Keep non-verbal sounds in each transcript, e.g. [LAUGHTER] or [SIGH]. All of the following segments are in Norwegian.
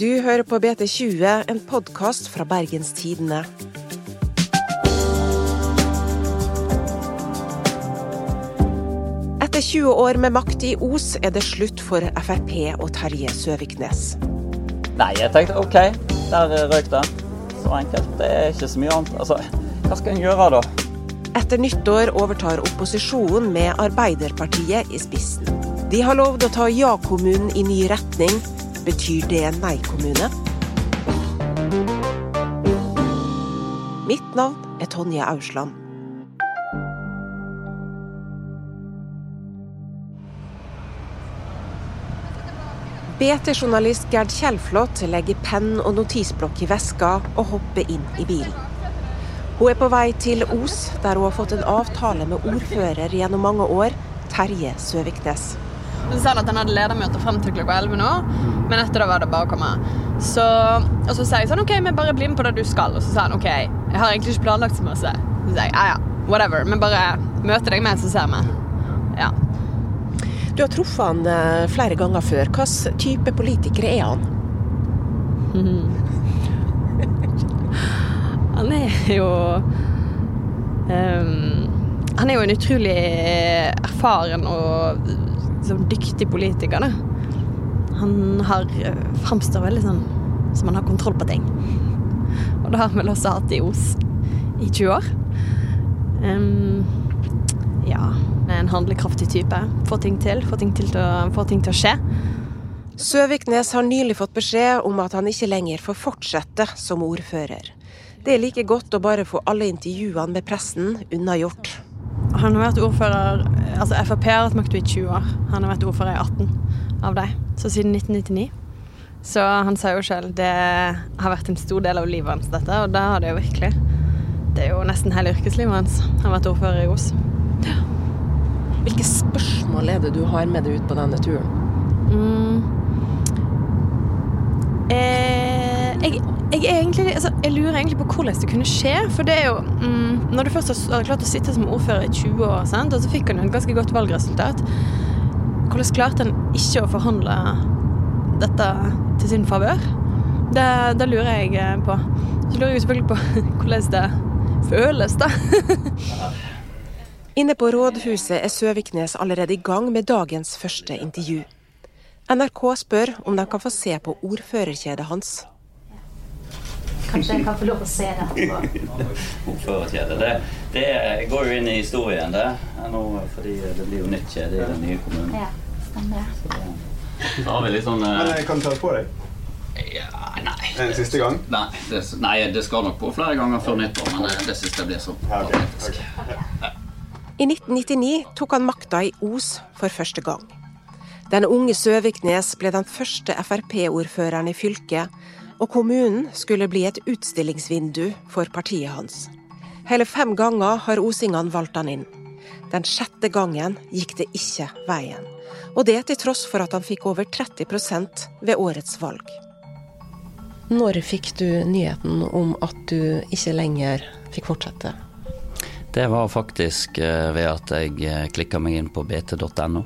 Du hører på BT20, en podkast fra Bergens Tidende. Etter 20 år med makt i Os er det slutt for Frp og Terje Søviknes. Nei, jeg tenkte OK, der røyk det. Så enkelt. Det er ikke så mye annet. Altså, hva skal en gjøre da? Etter nyttår overtar opposisjonen med Arbeiderpartiet i spissen. De har lovd å ta ja-kommunen i ny retning. Betyr det en nei-kommune? Mitt navn er Tonje Ausland. BT-journalist Gerd Kjellflot legger penn og notisblokk i veska og hopper inn i bilen. Hun er på vei til Os, der hun har fått en avtale med ordfører gjennom mange år, Terje Søviknes. Hun sa at han hadde ledermøte frem til klokka 11 nå, men etter det var det bare å komme. Så, og så sier jeg sånn OK, men bare bli med på det du skal. Og så sa han OK, jeg har egentlig ikke planlagt så mye. Så sier jeg ja ja, whatever, men bare møte deg med, så ser vi. Ja. Du har truffet han eh, flere ganger før. Hvilken type politiker er han? [LAUGHS] Han er jo um, Han er jo en utrolig erfaren og dyktig politiker, da. Han har eh, framstår veldig sånn som han har kontroll på ting. Og det har vi vel også hatt i Os i 20 år. Um, ja, en handlekraftig type. Få ting til. få ting til, å, få ting til å skje. Søviknes har nylig fått beskjed om at han ikke lenger får fortsette som ordfører. Det er like godt å bare få alle intervjuene med pressen unnagjort. Han har vært ordfører Altså Frp har hatt makta i 20 år. Han har vært ordfører i 18 av dem. Så siden 1999. Så han sa jo selv det har vært en stor del av livet hans, dette. Og det har det jo virkelig. Det er jo nesten hele yrkeslivet hans. Han har vært ordfører i Os. Hvilke spørsmål er det du har med deg ut på denne turen? Eh, jeg, jeg, egentlig, altså, jeg lurer egentlig på hvordan det kunne skje. For det er jo mm, Når du først har klart å sitte som ordfører i 20 år, sant? og så fikk han jo et ganske godt valgresultat, hvordan klarte han ikke å forhandle dette til sin favør? Det, det lurer jeg eh, på. Så lurer jeg selvfølgelig på [LAUGHS] hvordan det føles, da. [LAUGHS] Inne på rådhuset er Søviknes allerede i gang med dagens første intervju. NRK spør om de kan få se på ordførerkjedet hans. Kanskje jeg kan få lov å se det [LAUGHS] Ordførerkjedet. Ordførerkjede. Det, det går jo inn i historien, det. Nå, fordi det blir jo nytt kjede i den nye kommunen. Ja, stemmer det. Så, har vi litt sånn eh, Men jeg kan ta det på deg Ja, nei. en siste gang. Nei det, nei, det skal nok på flere ganger før nyttår, men det, det syns jeg blir så patetisk. Okay. Okay. ok. I 1999 tok han makta i Os for første gang. Den unge Søviknes ble den første Frp-ordføreren i fylket, og kommunen skulle bli et utstillingsvindu for partiet hans. Hele fem ganger har osingene valgt han inn. Den sjette gangen gikk det ikke veien. Og det til tross for at han fikk over 30% ved årets valg. Når fikk du nyheten om at du ikke lenger fikk fortsette? Det var faktisk eh, ved at jeg klikka meg inn på bt.no.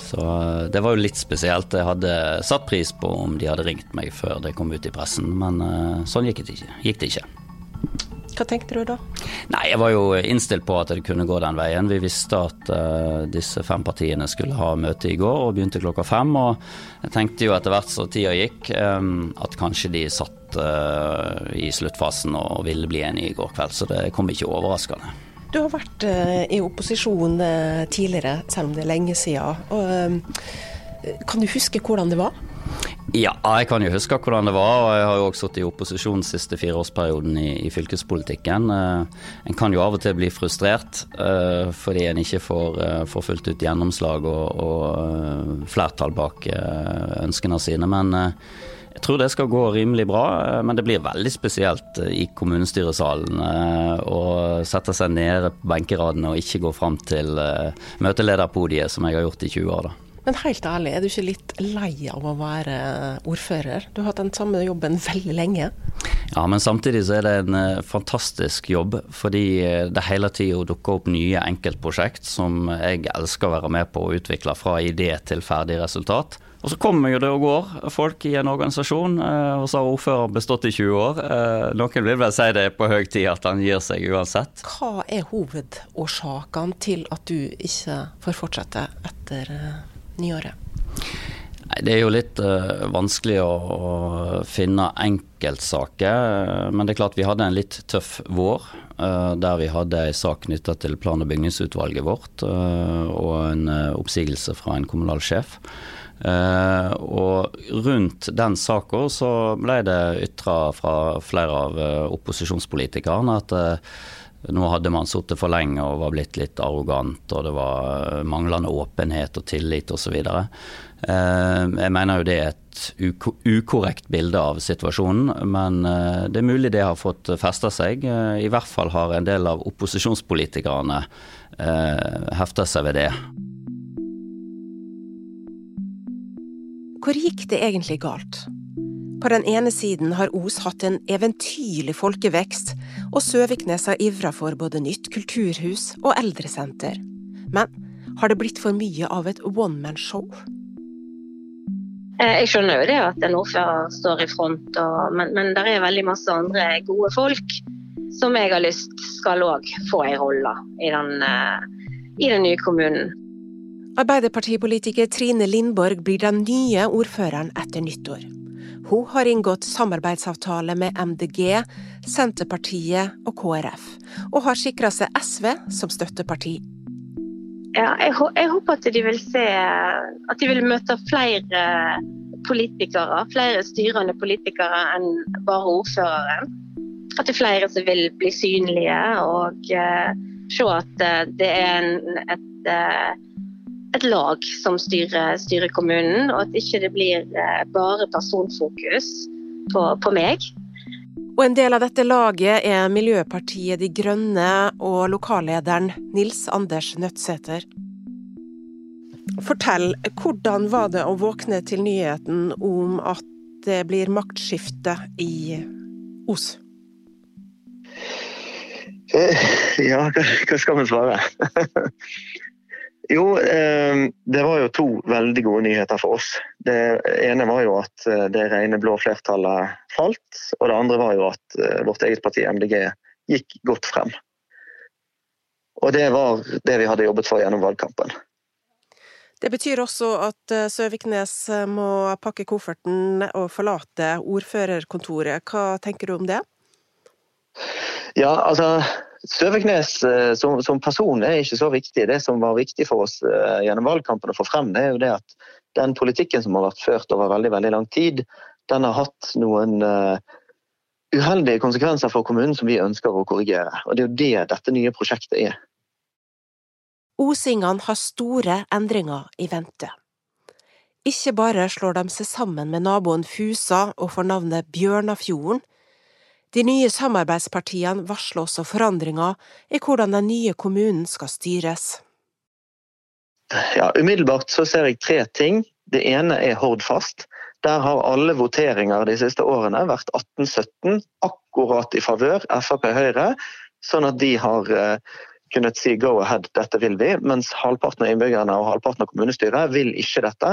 Så eh, det var jo litt spesielt. Jeg hadde satt pris på om de hadde ringt meg før det kom ut i pressen, men eh, sånn gikk det ikke. Gikk det ikke. Hva tenkte du da? Nei, jeg var jo innstilt på at det kunne gå den veien. Vi visste at uh, disse fem partiene skulle ha møte i går og begynte klokka fem. Og jeg tenkte jo etter hvert som tida gikk, um, at kanskje de satt uh, i sluttfasen og ville bli enige i går kveld. Så det kom ikke overraskende. Du har vært i opposisjon tidligere, selv om det er lenge siden. Og, kan du huske hvordan det var? Ja, jeg kan jo huske hvordan det var. og Jeg har jo også sittet i opposisjon siste fireårsperioden i, i fylkespolitikken. Eh, en kan jo av og til bli frustrert eh, fordi en ikke får, eh, får fullt ut gjennomslag og, og eh, flertall bak eh, ønskene sine. Men eh, jeg tror det skal gå rimelig bra, men det blir veldig spesielt i kommunestyresalen å sette seg nede på benkeradene og ikke gå fram til møtelederpodiet, som jeg har gjort i 20 år. da. Men helt ærlig, er du ikke litt lei av å være ordfører? Du har hatt den samme jobben [LAUGHS] veldig lenge. Ja, men samtidig så er det en eh, fantastisk jobb, fordi eh, det hele tida dukker opp nye enkeltprosjekt som jeg elsker å være med på å utvikle fra idé til ferdig resultat. Og så kommer jo det og går folk i en organisasjon, og så har ordføreren bestått i 20 år. Noen vil vel si det er på høy tid at han gir seg uansett. Hva er hovedårsakene til at du ikke får fortsette etter nyåret? Det er jo litt uh, vanskelig å, å, finne enkeltsaker. Men det er klart vi hadde en litt tøff vår. Uh, der vi hadde en sak knytta til plan- og bygningsutvalget vårt. Uh, og en oppsigelse fra en kommunal sjef. og rundt den saka så ble det ytra fra flere av opposisjonspolitikerne at nå hadde man sittet for lenge og var blitt litt arrogant, og det var manglende åpenhet og tillit osv. Eh, jeg mener jo det er et ukorrekt bilde av situasjonen, men eh, det er mulig det har fått festa seg. Eh, I hvert fall har en del av opposisjonspolitikerne hefta seg ved det. Hvor gikk det egentlig galt? På den ene siden har Os hatt en eventyrlig folkevekst, og Søviknes har ivra for både nytt kulturhus og eldresenter. Men har det blitt for mye av et one man show? Eh, jeg skjønner jo det at en ordfører står i front, og, men, men det er veldig masse andre gode folk som jeg har lyst skal òg få en rolle i den, eh, i den nye kommunen. Arbeiderpartipolitiker Trine Lindborg blir den nye ordføreren etter nyttår. Hun har inngått samarbeidsavtale med MDG, Senterpartiet og KrF, og har sikra seg SV som støtteparti. Ja, jeg, jeg, håper at de vil se At de vil møte flere politikere, flere styrende politikere enn bare ordføreren. At det er flere som vil bli synlige og uh, se at uh, det er en, et, uh, et, lag som styrer, styrer, kommunen, og at ikke det blir bare personfokus på, på meg. Og en del av dette laget er Miljøpartiet De Grønne og lokallederen Nils Anders Nødtsæter. Fortell, hvordan var det å våkne til nyheten om at det blir maktskifte i Os? Eh, ja, hva skal vi svare? [LAUGHS] Jo, eh, det var jo to veldig gode nyheter for oss. Det ene var jo at eh, det rene blå flertallet falt. Og det andre var jo at eh, vårt eget parti, MDG, gikk godt frem. Og det var det vi hadde jobbet for gjennom valgkampen. Det betyr også at Søviknes må pakke kofferten og forlate ordførerkontoret. Hva tenker du om det? Ja, altså Søviknes eh, som, som, person er ikke så viktig. Det som var viktig for oss eh, gjennom valgkampen å få frem, det er jo det at den politikken som har vært ført over veldig, veldig lang tid, den har hatt noen uh, uheldige konsekvenser for kommunen som vi ønsker å korrigere. Og Det er jo det dette nye prosjektet er. Osingene har store endringer i vente. Ikke bare slår de seg sammen med naboen Fusa og får navnet Bjørnafjorden, de nye samarbeidspartiene varsler også forandringer i hvordan den nye kommunen skal styres. Ja, Umiddelbart så ser jeg tre ting. Det ene er Hordfast. Der har alle voteringer de siste årene vært 1817, akkurat i favør Frp-Høyre. Sånn at de har eh, kunnet si go ahead, dette vil vi, mens halvparten av innbyggerne og halvparten av kommunestyret vil ikke dette.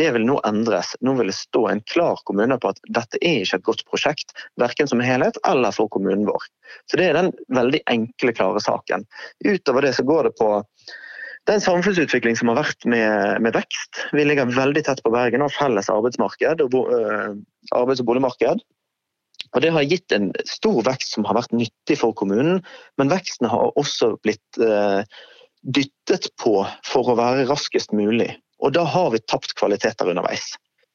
Det vil nå endres. Nå vil det stå en klar kommune på at dette er ikke et godt prosjekt, verken som helhet eller for kommunen vår. Så Det er den veldig enkle, klare saken. Utover det så går det på den samfunnsutvikling som har vært med, med vekst. Vi ligger veldig tett på Bergen og felles arbeidsmarked og bo, øh, arbeids- og boligmarked. Og Det har gitt en stor vekst som har vært nyttig for kommunen, men veksten har også blitt eh, dyttet på for å være raskest mulig. Og Da har vi tapt kvaliteter underveis.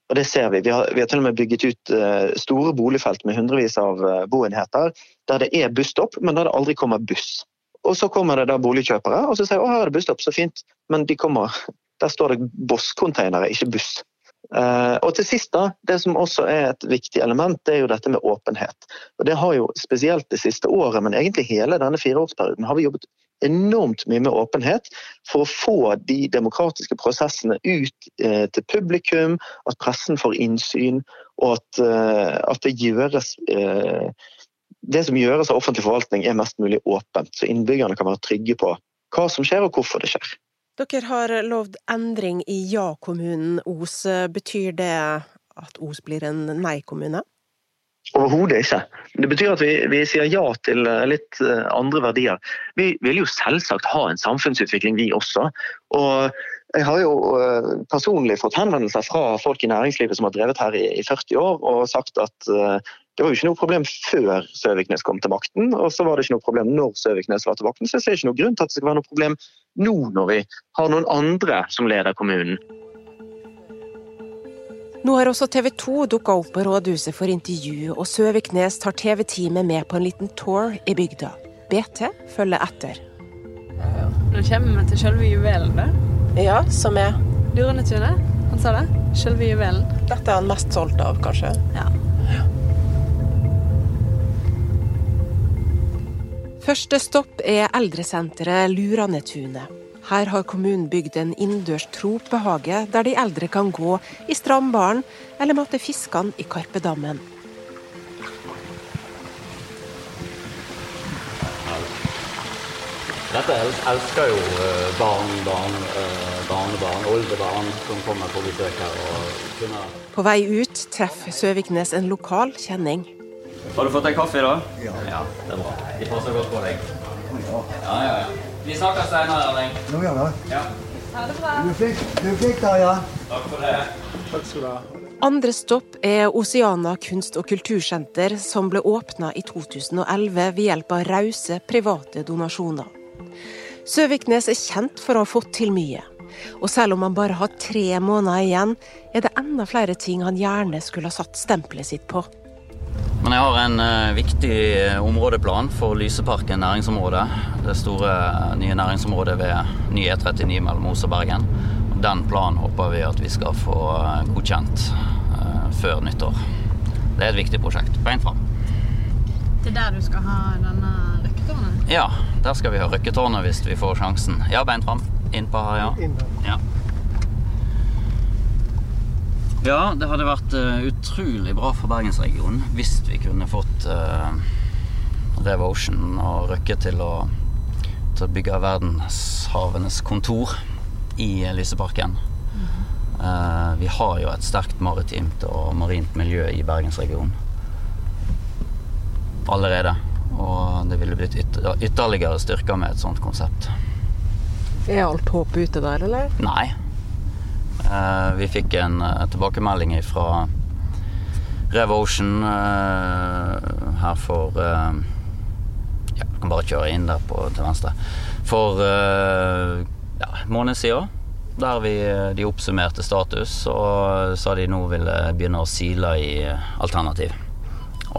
Og det ser Vi Vi har, vi har til og med bygget ut eh, store boligfelt med hundrevis av eh, boenheter der det er busstopp, men der det aldri kommer buss. Og Så kommer det da boligkjøpere og så sier å her er det busstopp, så fint. Men de kommer, der står det Boss-containere, ikke buss. Uh, og til sist, da, Det som også er et viktig element, det er jo dette med åpenhet. Og Det har jo spesielt det siste året, men egentlig hele denne fireårsperioden, har vi jobbet enormt mye med åpenhet for å få de demokratiske prosessene ut uh, til publikum, at pressen får innsyn, og at, uh, at det gjøres Det som gjøres av offentlig forvaltning, er mest mulig åpent, så innbyggerne kan være trygge på hva som skjer og hvorfor det skjer. Dere har lovd endring i ja-kommunen Os. Betyr det at Os blir en nei-kommune? Overhodet ikke. Det betyr at vi, vi, sier ja til eh, litt eh, andre verdier. Vi vil jo selvsagt ha en samfunnsutvikling, vi også. Og jeg har jo eh, personlig fått henvendelser fra folk i næringslivet som har drevet her i, i 40 år, og sagt at det var jo ikke noe problem før Søviknes kom til makten, og så var det ikke noe problem når Søviknes var til makten. Så jeg ser ikke noe grunn til at det skal være noe problem nå når vi har noen andre som leder kommunen. Nå har også TV 2 dukka opp på rådhuset for intervju, og Søviknes tar TV-teamet med på en liten tour i bygda. BT følger etter. Nå kommer vi til selve juvelen, da. Ja, som er Lurenetunet. Han sa det. Selve juvelen. Dette er han mest solgt av, kanskje? Ja. Første stopp er eldresenteret Luranetunet. Her har kommunen bygd en innendørs tropehage der de eldre kan gå i strandbaren eller mate fiskene i Karpedammen. Dette elsker jo eh, barn, barn, eh, barnebarn, oldebarn som kommer på besøk her. På vei ut treffer Søviknes en lokal kjenning. Har du fått deg kaffe, da? Ja. ja. Det er bra. De passer godt på deg. Ja, ja, ja. Vi snakkes senere, Erling. Nå gjør vi ja. Ha det bra. Du fikk, du fikk det, ja. Takk for det. Takk skal du ha. Andre stopp er Oceana kunst- og kultursenter, som ble åpna i 2011 ved hjelp av rause private donasjoner. Søviknes er kjent for å ha fått til mye. Og selv om han bare har tre måneder igjen, er det enda flere ting han gjerne skulle ha satt stempelet sitt på. Men jeg har en uh, viktig eh, områdeplan for Lyseparken næringsområde. Det store uh, nye næringsområdet ved ny E39 mellom Os og Bergen. Den planen håper vi at vi skal få uh, godkjent før nyttår. Det er et viktig prosjekt. Beint fram. Det er der du skal ha denne røkketårnet? Ja, der skal vi ha røkketårnet hvis vi får sjansen. Ja, beint fram. Innpå her, ja. ja. Ja, det hadde vært uh, utrolig bra for bergensregionen hvis vi kunne fått uh, Rev Ocean og Røkke til å, til å bygge verdenshavenes kontor i Lyseparken. Uh, vi har jo et sterkt maritimt og marint miljø i bergensregionen allerede. Og det ville blitt ytter, ytterligere styrka med et sånt konsept. Er alt håp ute der, eller? Nei, Eh, vi fikk en eh, tilbakemelding fra Rev Ocean eh, her for Ja, du kan bare kjøre inn der på, til venstre. For ja, måned siden. Der vi, de oppsummerte status og sa de nå ville begynne å sile i alternativ.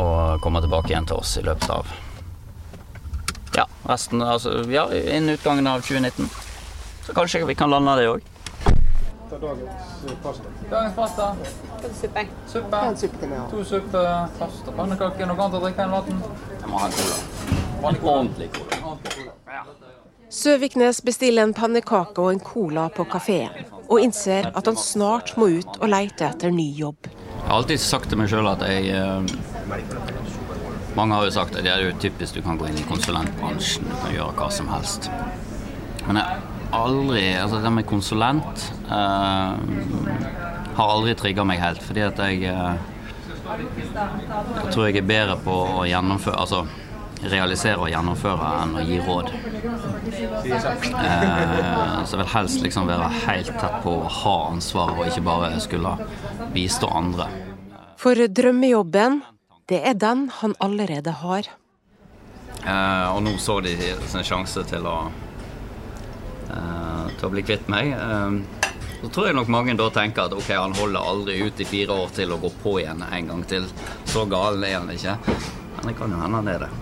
Og komme tilbake igjen til oss i løpet av ja, resten altså, ja, innen utgangen av 2019. Så kanskje vi kan lande det òg ta dagens pasta. Dagens pasta. Suppe. Suppe. To suppe, pasta, pannekaker. Noe annet å drikke enn vann? Jeg må ha en cola. Ordentlig cola. Søviknes bestiller en pannekake og en cola på kafeen, og innser at han snart må ut og leite etter ny jobb. Jeg har alltid sagt til meg sjøl at jeg eh, Mange har jo sagt at det er jo typisk du kan gå inn i konsulentbransjen, du kan gjøre hva som helst. Men jeg aldri Altså det med konsulent uh, har aldri trigga meg helt, fordi at jeg uh, Jeg tror jeg er bedre på å gjennomføre Altså realisere og gjennomføre enn å gi råd. Uh, så jeg vil helst liksom være helt tett på å ha ansvar, og ikke bare skulle bistå andre. For drømmejobben, det er den han allerede har. og nå så de sin sjanse til å Eh, til å bli kvitt meg. Eh, så tror jeg nok mange da tenker at ok, han holder aldri ut i fire år til å gå på igjen en gang til. Så gal er han ikke. Men det kan jo hende han er det.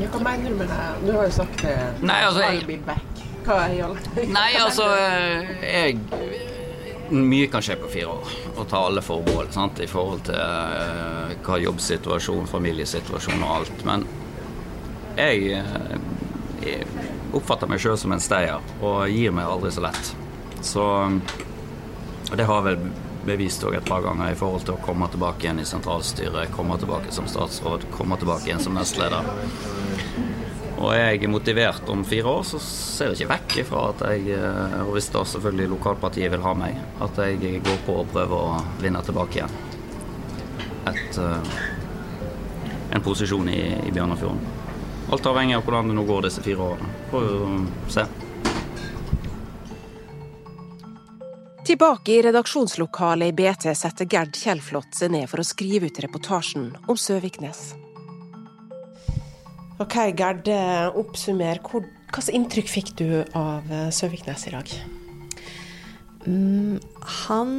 Ja, hva mener du med det? Du har jo sagt det. Nei, altså, I'll be back. Hva er [LAUGHS] Nei, altså jeg mye kan skje på fire år, og ta alle forbehold sant? i forhold til uh, hva jobbsituasjon, familiesituasjon og alt. Men jeg, oppfatter meg sjøl som en stayer og gir meg aldri så lett. Så det har vel bevist et par ganger i forhold til å komme tilbake igjen i sentralstyret, komme tilbake som statsråd, komme tilbake igjen som nestleder. Og er jeg motivert om fire år, så ser jeg ikke vekk ifra at jeg, eh, og hvis da selvfølgelig lokalpartiet vil ha meg, at jeg går på og prøver å vinne tilbake igjen et, eh, en posisjon i, i Bjørnafjorden. Alt avhengig av hvordan det nå går disse fire årene. Får vi se. Tilbake i redaksjonslokalet i BT setter Gerd Kjellflot seg ned for å skrive ut reportasjen om Søviknes. Ok, Gerd, oppsummer. Hva slags inntrykk fikk du av eh, Søviknes i dag? Mm, han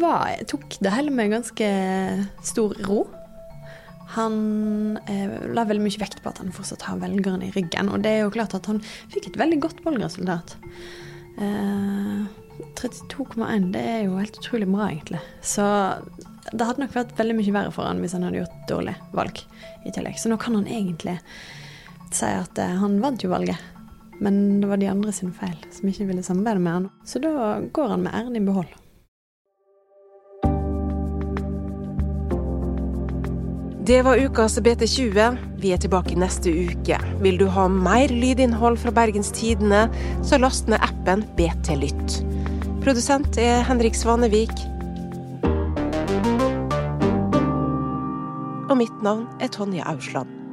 var, tok det hele med ganske stor ro. Han eh, la veldig mye vekt på at han fortsatt har velgerne i ryggen. Og det er jo klart at han fikk et veldig godt valgresultat. Eh, 32,1, det er jo helt utrolig bra, egentlig. Så det hadde nok vært veldig mye verre for han hvis han hadde gjort dårlig valg i tillegg. Så nå kan han egentlig si at eh, han vant jo valget, men det var de andre sin feil som ikke ville samarbeide med han. Så da går han med æren i behold. Det var ukas BT20. Vi er tilbake neste uke. Vil du ha mer lydinnhold fra Bergens Tidende, så last ned appen BT Lytt. Produsent er Henrik Svanevik. Og mitt navn er Tonje Ausland.